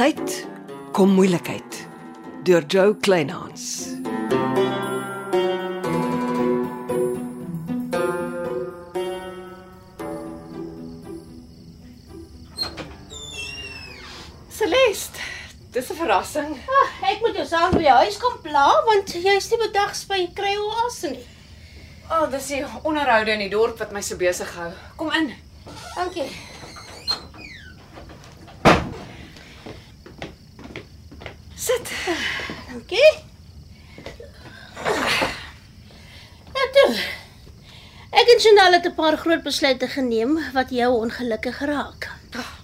tyd kom moeilikheid deur Joe Kleinhans. Celeste, dis 'n verrassing. Ah, ek moet jou saam by die huis kom pla want jy's nie bedags by kry oase nie. O, oh, dis die onderhoude in die dorp wat my so besig hou. Kom in. Dankie. Sit. Dankie. Ja, toe. Ek en Chanel het 'n paar groot besluite geneem wat jou ongelukkig raak.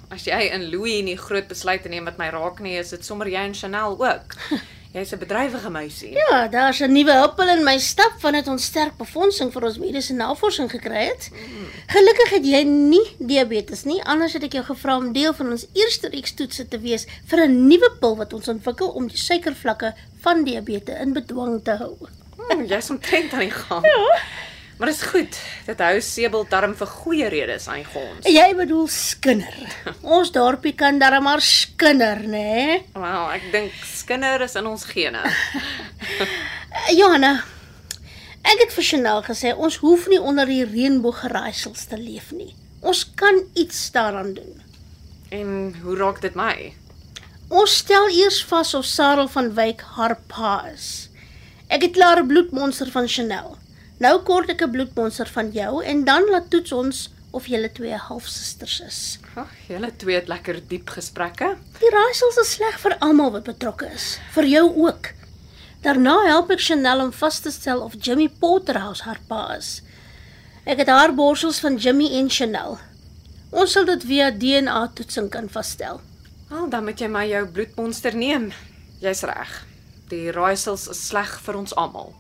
As jy en Louis nie groot besluite neem wat my raak nie, is dit sommer jy en Chanel ook. Jy's 'n bedrywige meisie. Ja, daar's 'n nuwe huppel in my stap vandat ons sterk befondsing vir ons mediese navorsing gekry het. Gelukkig het jy nie diabetes nie, anders het ek jou gevra om deel van ons eerste reeks toetse te wees vir 'n nuwe pil wat ons ontwikkel om die suikervlakke van diabetes in bedwang te hou. Hmm, jy's omtrent aan die gang. Ja. Maar dis goed. Dit hou Sebel darm vir goeie redes aan gons. Jy bedoel skinder. Ons dorpie kan darm maar skinder, né? Nee? Wel, ek dink skinder is in ons gene. Johanna, ek het vir Chanel gesê ons hoef nie onder die reënbooggeraaisels te leef nie. Ons kan iets daaraan doen. En hoe raak dit my? Ons stel eers vas of Sarel van Wyk haar pa is. Ek het klaar 'n bloedmonster van Chanel. Nou kort ek 'n bloedmonster van jou en dan laat toets ons of julle twee halfsusters is. Ag, julle twee het lekker diep gesprekke. Die raaisels is sleg vir almal wat betrokke is, vir jou ook. Daarna help ek Chanel om vas te stel of Jimmy Potterhouse haar pa is. Ek het haar borsels van Jimmy en Chanel. Ons sal dit via DNA toetsing kan vasstel. Wel, dan moet jy my jou bloedmonster neem. Jy's reg. Die raaisels is sleg vir ons almal.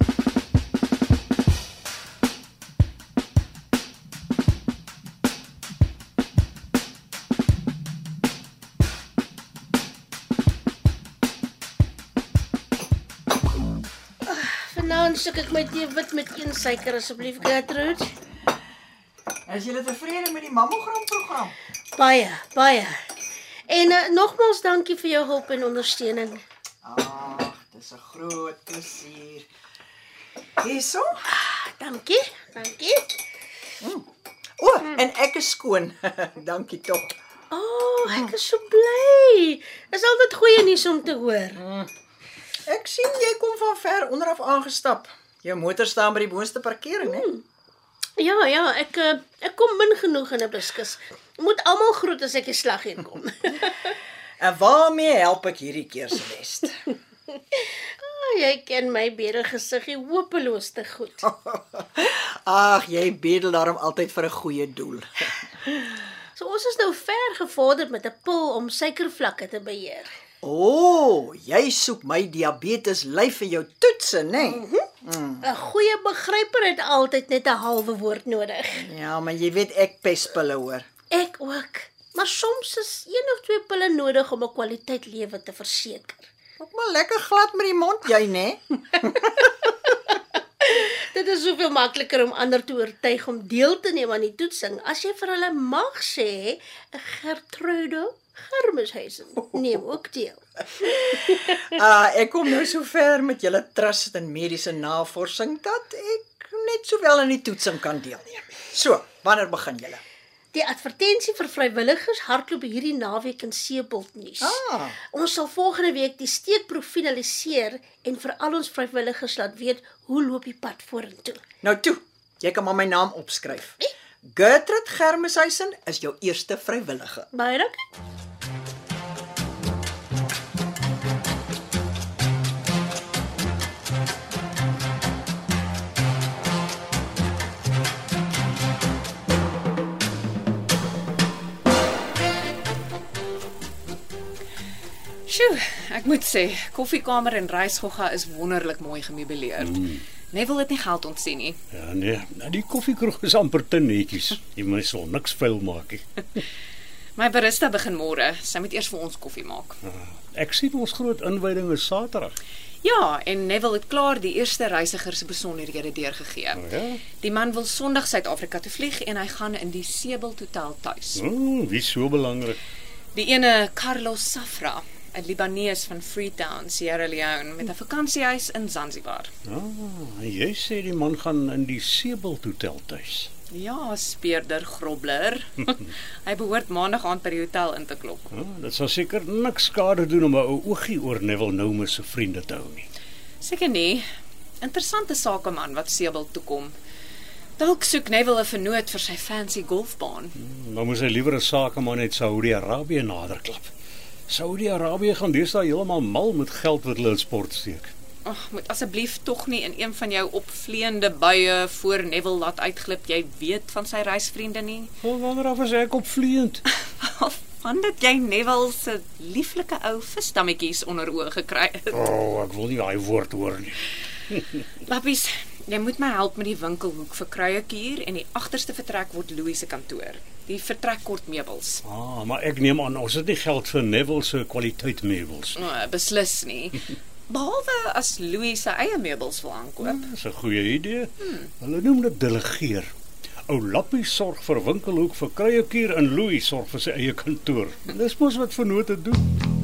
Soek ek my tee wit met een suiker asseblief Gertrude. Is jy tevrede met die mammogram program? Baie, baie. En uh, nogmaals dankie vir jou hulp en ondersteuning. Ag, dis 'n groot plesier. Hierso? Dankie, dankie. O, oh, en ek is skoon. dankie tog. O, oh, ek is so bly. Dis altyd goeie nuus om te hoor. Ek sien jy kom van ver onderaf aangestap. Jou motor staan by die boonste parkering, hè? Ja, ja, ek uh, ek kom min genoeg in 'n bliskus. Moet almal groet as ek die slag heen kom. En waarmee help ek hierdie keer Celeste? oh, jy ken my beere gesiggie hopeloos te goed. Ag, jy bedel daarom altyd vir 'n goeie doel. So ons is nou ver gevorder met 'n pil om suikervlakke te beheer. O, oh, jy soek my diabetes lyf vir jou toetse, né? Nee? 'n Goeie begryper het altyd net 'n halwe woord nodig. Ja, maar jy weet ek pes pille hoor. Ek ook. Maar soms is een of twee pille nodig om 'n kwaliteit lewe te verseker. Ook maar lekker glad met die mond, jy, né? Nee? Dit is soveel makliker om ander te oortuig om deel te neem aan die toetsing as jy vir hulle mag sê, Gertrude Germeshuisen neem ook deel. Ah, ek kom nou so ver met julle trust en mediese navorsing dat ek net sowel aan die toetsing kan deelneem. So, wanneer begin julle? Die advertensie vir vrywilligers hardloop hierdie naweek in Seebult nuus. Ah. Ons sal volgende week die steekproef finaliseer en vir al ons vrywilligers laat weet hoe loop die pad vorentoe. Nou toe, jy kan maar my naam opskryf. Gertrude Germeshuisen is jou eerste vrywillige. Baie dankie. Sjoe, ek moet sê, koffiekamer en reisgogga is wonderlik mooi gemeubileer. Mm. Neville het nie geld ontsien nie. Ja nee, nou die koffiekroeg is amper te netjies. Jy moet so niks vuil maak nie. My barista begin môre. Sy moet eers vir ons koffie maak. Ek sien ons groot inwyding is Saterdag. Ja, en Neville het klaar die eerste reisiger se besonderhede deurgegee. O ja. Die man wil Sondag Suid-Afrika toe vlieg en hy gaan in die Sebel Hotel tuis. Ooh, wie so belangrik. Die ene Carlos Safra. 'n Libanees van Freetown, Sierra Leone met 'n vakansiehuis in Zanzibar. Ah, en jy sê die man gaan in die Sebald Hotel tuis. Ja, speurder Grobler. Hy behoort maandag aand by die hotel in te klop. Ah, dit sal seker niks skade doen om 'n ou oogie oor Neville Noume se vriende te hou nie. Seker nie. Interessante sakeman wat Sebel toe kom. Dalk soek Neville 'n vernoot vir sy fancy golfbaan. Dan moet hy liewer 'n sakeman uit Saudi-Arabië naderklap. Saudi-Arabië gaan deesdae heeltemal mal met geld wat hulle in sport steek. Ag, moet asseblief tog nie in een van jou opvleende buie voor Neville laat uitglip jy weet van sy reisvriende nie. Wel, wanneer af is ek opvleend? Van dit jy Neville se lieflike ou visdammetjies onder oë gekry het. O, oh, ek wil nie daai woord hoor nie. Lappies, jy moet my help met die winkelhoek vir kruiekuur en die agterste vertrek word Louis se kantoor. Die vertrek kort meubels. Ah, maar ek neem aan ons het nie geld vir Neville se kwaliteit meubels. Nou, beslis nie. Behalwe as Louis sy eie meubels wil aankoop. Dis 'n goeie idee. Hulle noem dit delegeer. Ou Lappie sorg vir winkelhoek vir kruiekuur en Louis sorg vir sy eie kantoor. Dis mos wat vennote doen.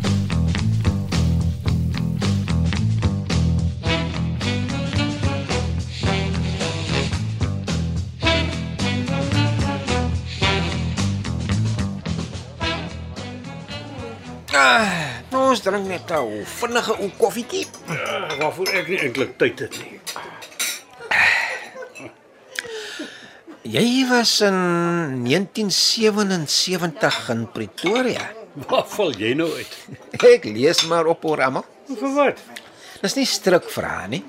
Ah, ons drink net 'n vinnige ou koffietjie. Ja, waarvoor ek nie eintlik tyd het nie. Jy was in 1977 in Pretoria. Waar val jy nou uit? Ek lees maar op oor almal. Vir wat? Dis nie stryk vrae nie.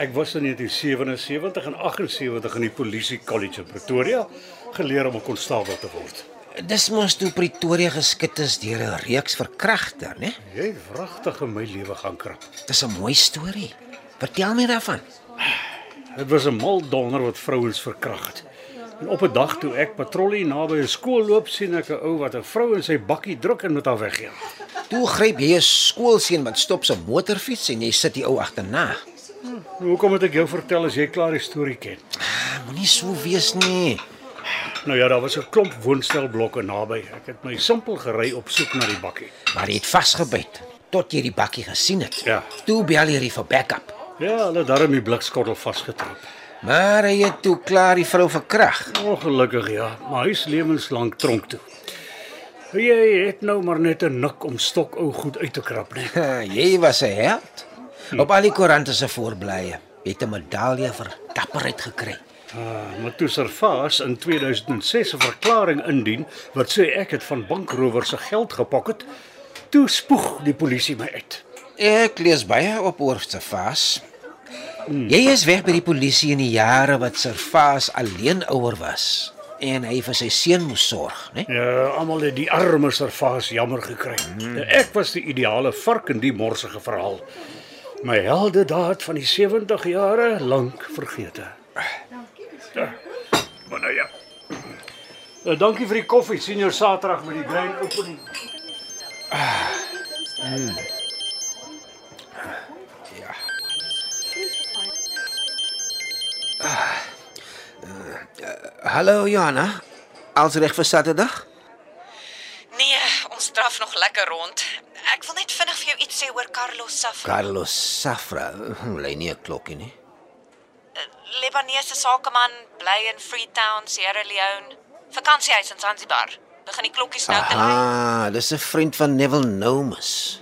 Ek was in 1977 en 78 in die Polisie College in Pretoria geleer om 'n konstabel te word. Dis mos toe Pretoria geskit is deur 'n reeks verkragter, né? Jy wragtig in my lewe gaan krap. Dis 'n mooi storie. Vertel my daarvan. Dit was 'n mal donder wat vrouens verkrag het. En op 'n dag toe ek patrollie naby 'n skool loop, sien ek 'n ou wat 'n vrou in sy bakkie druk en met haar wegjaag. Toe gryp jy 'n skoolseun wat stop sy motorfiets en jy sit die ou agterna. Hoekom moet ek jou vertel as jy klaar die storie ken? Moenie so wees nie. Nou ja, daar was 'n klomp woonstelblokke naby. Ek het my simpel gery op soek na die bakkie. Maar jy het vasgebyt tot jy die bakkie gesien het. Ja. Toe bel jy vir backup. Ja, hulle darm die blikskottel vasgetrap. Maar hy het toe klaar die vrou verkrag. Ongelukkig ja, maar hy is lewenslank tronk toe. Jy het nou maar net 'n nik om stok ou goed uit te krap, nee. Jy was 'n held. Op al die koerante se voorblaaie het 'n medalje vir dapperheid gekry. Ah, maar toe Servaas in 2006 'n verklaring indien wat sê ek het van bankrowers se geld gepocket, toe spoeg die polisie my uit. Ek lees baie op oor Servaas. Jy is weg by die polisie in die jare wat Servaas alleen ouer was en hy vir sy seun moes sorg, né? Ja, almal het die arme Servaas jammer gekry. Hmm. Ek was die ideale vark in die morsige verhaal. My helde daad van die 70 jare lank vergete. Ja. Maar nou ja. Uh, dankie vir die koffie. sien jou Saterdag met die grain opening. Hallo Johanna. Als reg vir Saterdag? Nee, ons draf nog lekker rond. Ek wil net vinnig vir jou iets sê oor Carlos Safra. Carlos Safra, lei nie 'n klokkie nie. Libanese sakeman bly in Freetown, Sierra Leone. Vakansiehuis in Zanzibar. Begin die klokkies nou te lui. Aha, dis 'n vriend van Neville Nomus.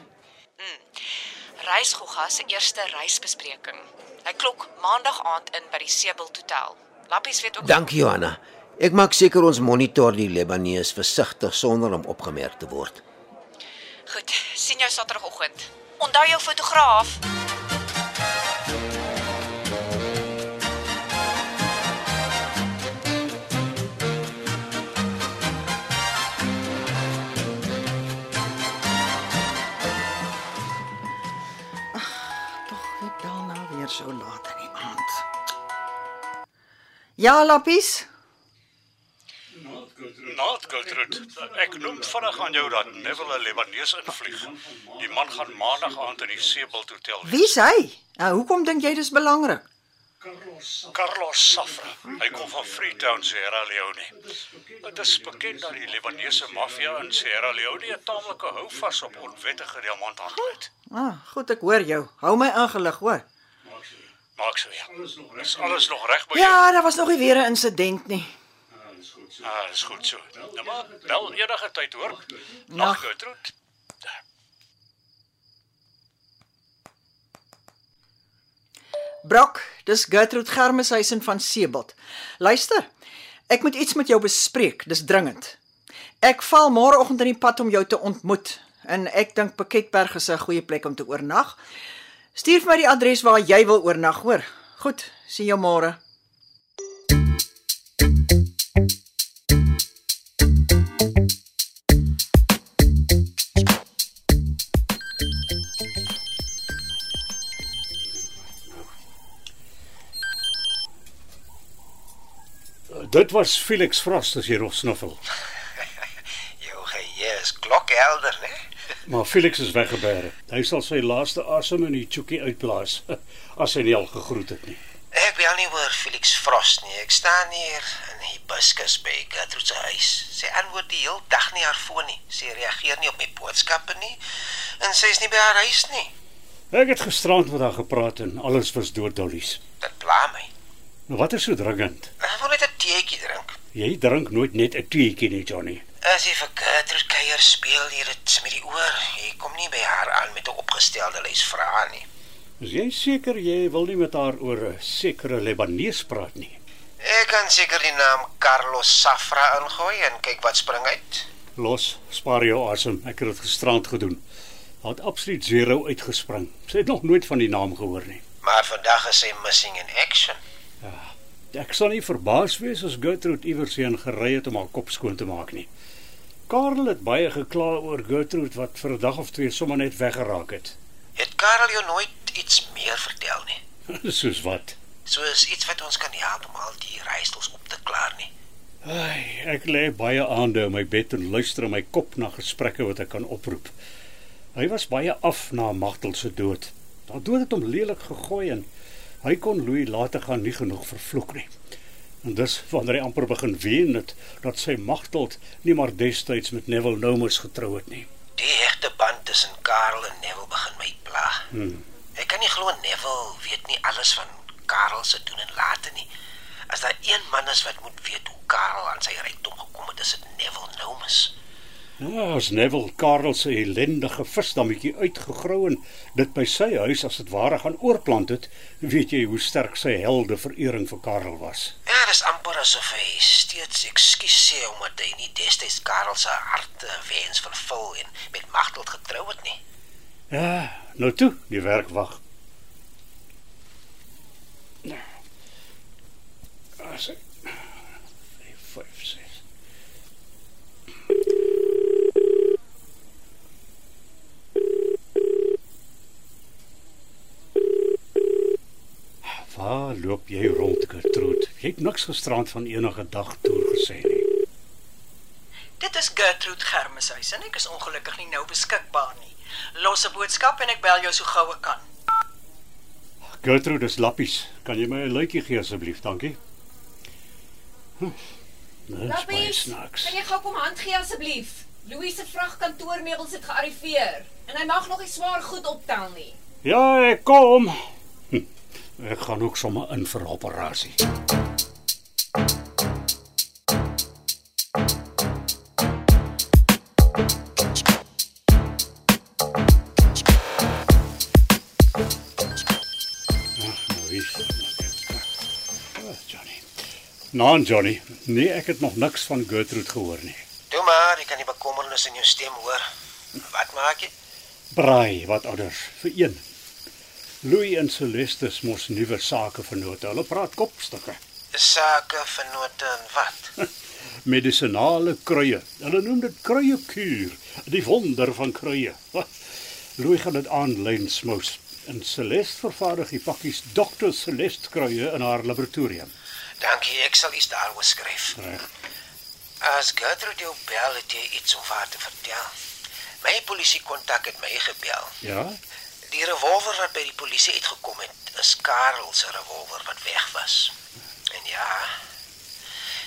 Reisgogga se eerste reisbespreking. Hy klok maandag aand in by die Sebel Hotel. Lappies weet ook Dankie Johanna. Ek maak seker ons monitor die Libanees versigtig sonder om opgemerk te word. Goed, sien jou Saterdagoggend. Onthou jou fotograaf. Ja, Lappies. Naat Gertrude, ek noem vinnig aan jou dat Neville 'n Libanees invlieg. Die man gaan maandag aand in die Sebald Hotel. Wie's hy? Nou, hoekom dink jy dis belangrik? Carlos Safra. Hy kom van Freetown, Sierra Leone. Dit is bekend dat die Libanese maffia in Sierra Leone 'n taamlike houvas op onwettige diamanthandel het. Ah, goed ek hoor jou. Hou my ingelig, hoor. Maak so ja. Is alles nog reg by jou? Ja, daar was nog nie weer 'n insident nie. Ah, dis goed so. Nou maar bel enige tyd hoor. Nag. Gertrude. Brok, dis Gertrude Germeshuisen van Sebald. Luister. Ek moet iets met jou bespreek. Dis dringend. Ek val môreoggend in die pad om jou te ontmoet en ek dink Pakketberg is 'n goeie plek om te oornag. Stuur vir my die adres waar jy wil oornag, hoor. Goed, sien jou môre. Dit was Felix Frost as jy nog snuffel. Jou geheue is klokhelder, né? Maar Felix is weggebêre. Hy sal sy laaste asem in die chookie uitblaas as hy nie al gegroet het nie. Ek bel nie oor Felix Frost nie. Ek staan hier in die buskus by Gertrude se huis. Sy antwoord die hele dag nie haar foon nie. Sy reageer nie op my boodskappe nie en sy is nie by haar huis nie. Ek het gisterand met haar gepraat en alles was dooddollies. Dit pla my. Nou wat is so dringend? Ek wil net 'n teetjie drink. Jy drink nooit net 'n teetjie nie, Johnny. As jy vir Gertrude kuier speel jy dit met die oor. Jy kom nie by haar aan met 'n opgestelde lys vrae nie. Is jy seker jy wil nie met haar oor 'n sekere Libanees praat nie? Ek kan seker die naam Carlos Safra ingooi en kyk wat spring uit. Los, spaar jou asem. Ek het dit gisterand gedoen. Daar het absoluut zero uitgespring. Sy het nog nooit van die naam gehoor nie. Maar vandag is sy missing in action. Ek sal nie verbaas wees as Gertrude iewers heen gery het om haar kop skoon te maak nie. Karel het baie gekla oor Gertrude wat vir 'n dag of twee sommer net weggeraak het. Het Karel jou nooit iets meer vertel nie? Soos wat? Soos iets wat ons kan help om al die raaisels op te klaar nie. Ai, ek lê baie aande in my bed en luister in my kop na gesprekke wat ek kan oproep. Hy was baie af na Magtel se dood. Daar dood het hom lelik gegooi en hy kon Louis later gaan nie genoeg vervloek nie. En dis wanneer hy amper begin ween het dat sy Magtel nie maar destyds met Neville Nomus getrou het nie. Die hegte band tussen Karel en Neville begin my pla. Hmm. Ek kan nie glo Neville weet nie alles van Karel se doen en late nie. As daar een man is wat moet weet hoe Karel aan sy rykdom gekom het, is dit Neville Nomus. Ja, as Neville Karel se ellendige visdammetjie uitgegrou en dit by sy huis as dit ware gaan oorplant het, weet jy hoe sterk sy helde verering vir Karel was. Ja, dis amper asof hy steeds ekskuus sê omdat hy nie destyds Karel se harte wens vervul en met Magtel getrou het nie. Ja, nou toe, die werk wag. As ek 5 6 Waar loop jy rond, Gertrude? Jy het niks gisterand van enige dagtoer gesê nie. Dit is Gertrude Germeshuisen. Ek is ongelukkig nie nou beskikbaar nie. Los 'n boodskap en ek bel jou so gou ek kan. Gertrude is lappies. Kan jy my 'n luitjie gee asseblief? Dankie. Hm, Dis baie Lappies, kan jy gou kom hand gee asseblief? Louis se vragkantoormeubels het gearriveer en hy mag nog nie swaar goed optel nie. Ja, ek kom. Ek gaan ook sommer in vir operasie. Nou dit? Ah, Johnny. Nou, Johnny, nee, ek het nog niks van Gertrude gehoor nie. Toe maar, ek kan die bekommernis in jou stem hoor. Wat maak jy? Braai wat ouders vir een. Louis en Celeste is mos nuwe sake vennote. Hulle praat kopstukke. Sake vennote en wat? Medisinale kruie. Hulle noem dit kruiekuur, die wonder van kruie. Louis gaan dit aanlyn smous. En Celeste vervaardig die pakkies Dr. Celeste kruie in haar laboratorium. Dankie, ek sal iets daaroor skryf. Reg. As Gertrude jou bel, het jy iets om haar te vertel. My polisie kontak het my gebel. Ja? Die revolver wat by die polisie uitgekom het, is Karel se revolver wat weg was. En ja,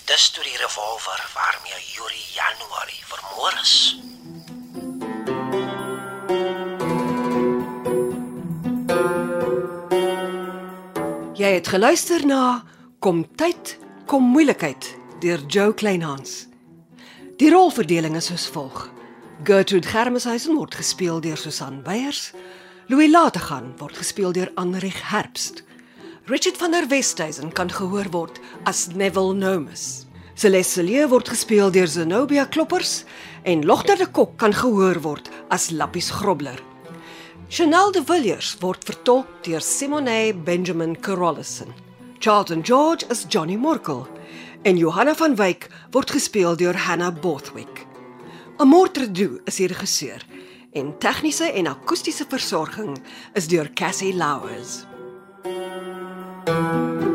dis toe die revolver waarmee Yuri January vermoor is. Jy het geluister na Kom tyd, kom moeilikheid deur Joe Kleinhans. Die rolverdeling is soos volg: Gertrude Germeshuisen word gespeel deur Susan Beyers, Louis Lategan word gespeel deur Anrich Herbst. Richard van der Westhuizen kan gehoor word as Neville Nomus. Celeste Lee word gespeel deur Zenobia Kloppers en Logter de Kok kan gehoor word as Lappies Grobler. Chanel de Villiers word vertolk deur Simone Benjamin Carolison. Charlton George is Johnny Morkel en Johanna van Wyk word gespeel deur Hannah Bothwick. Amortredu is die regisseur en tegniese en akoestiese versorging is deur Cassie Louws. thank you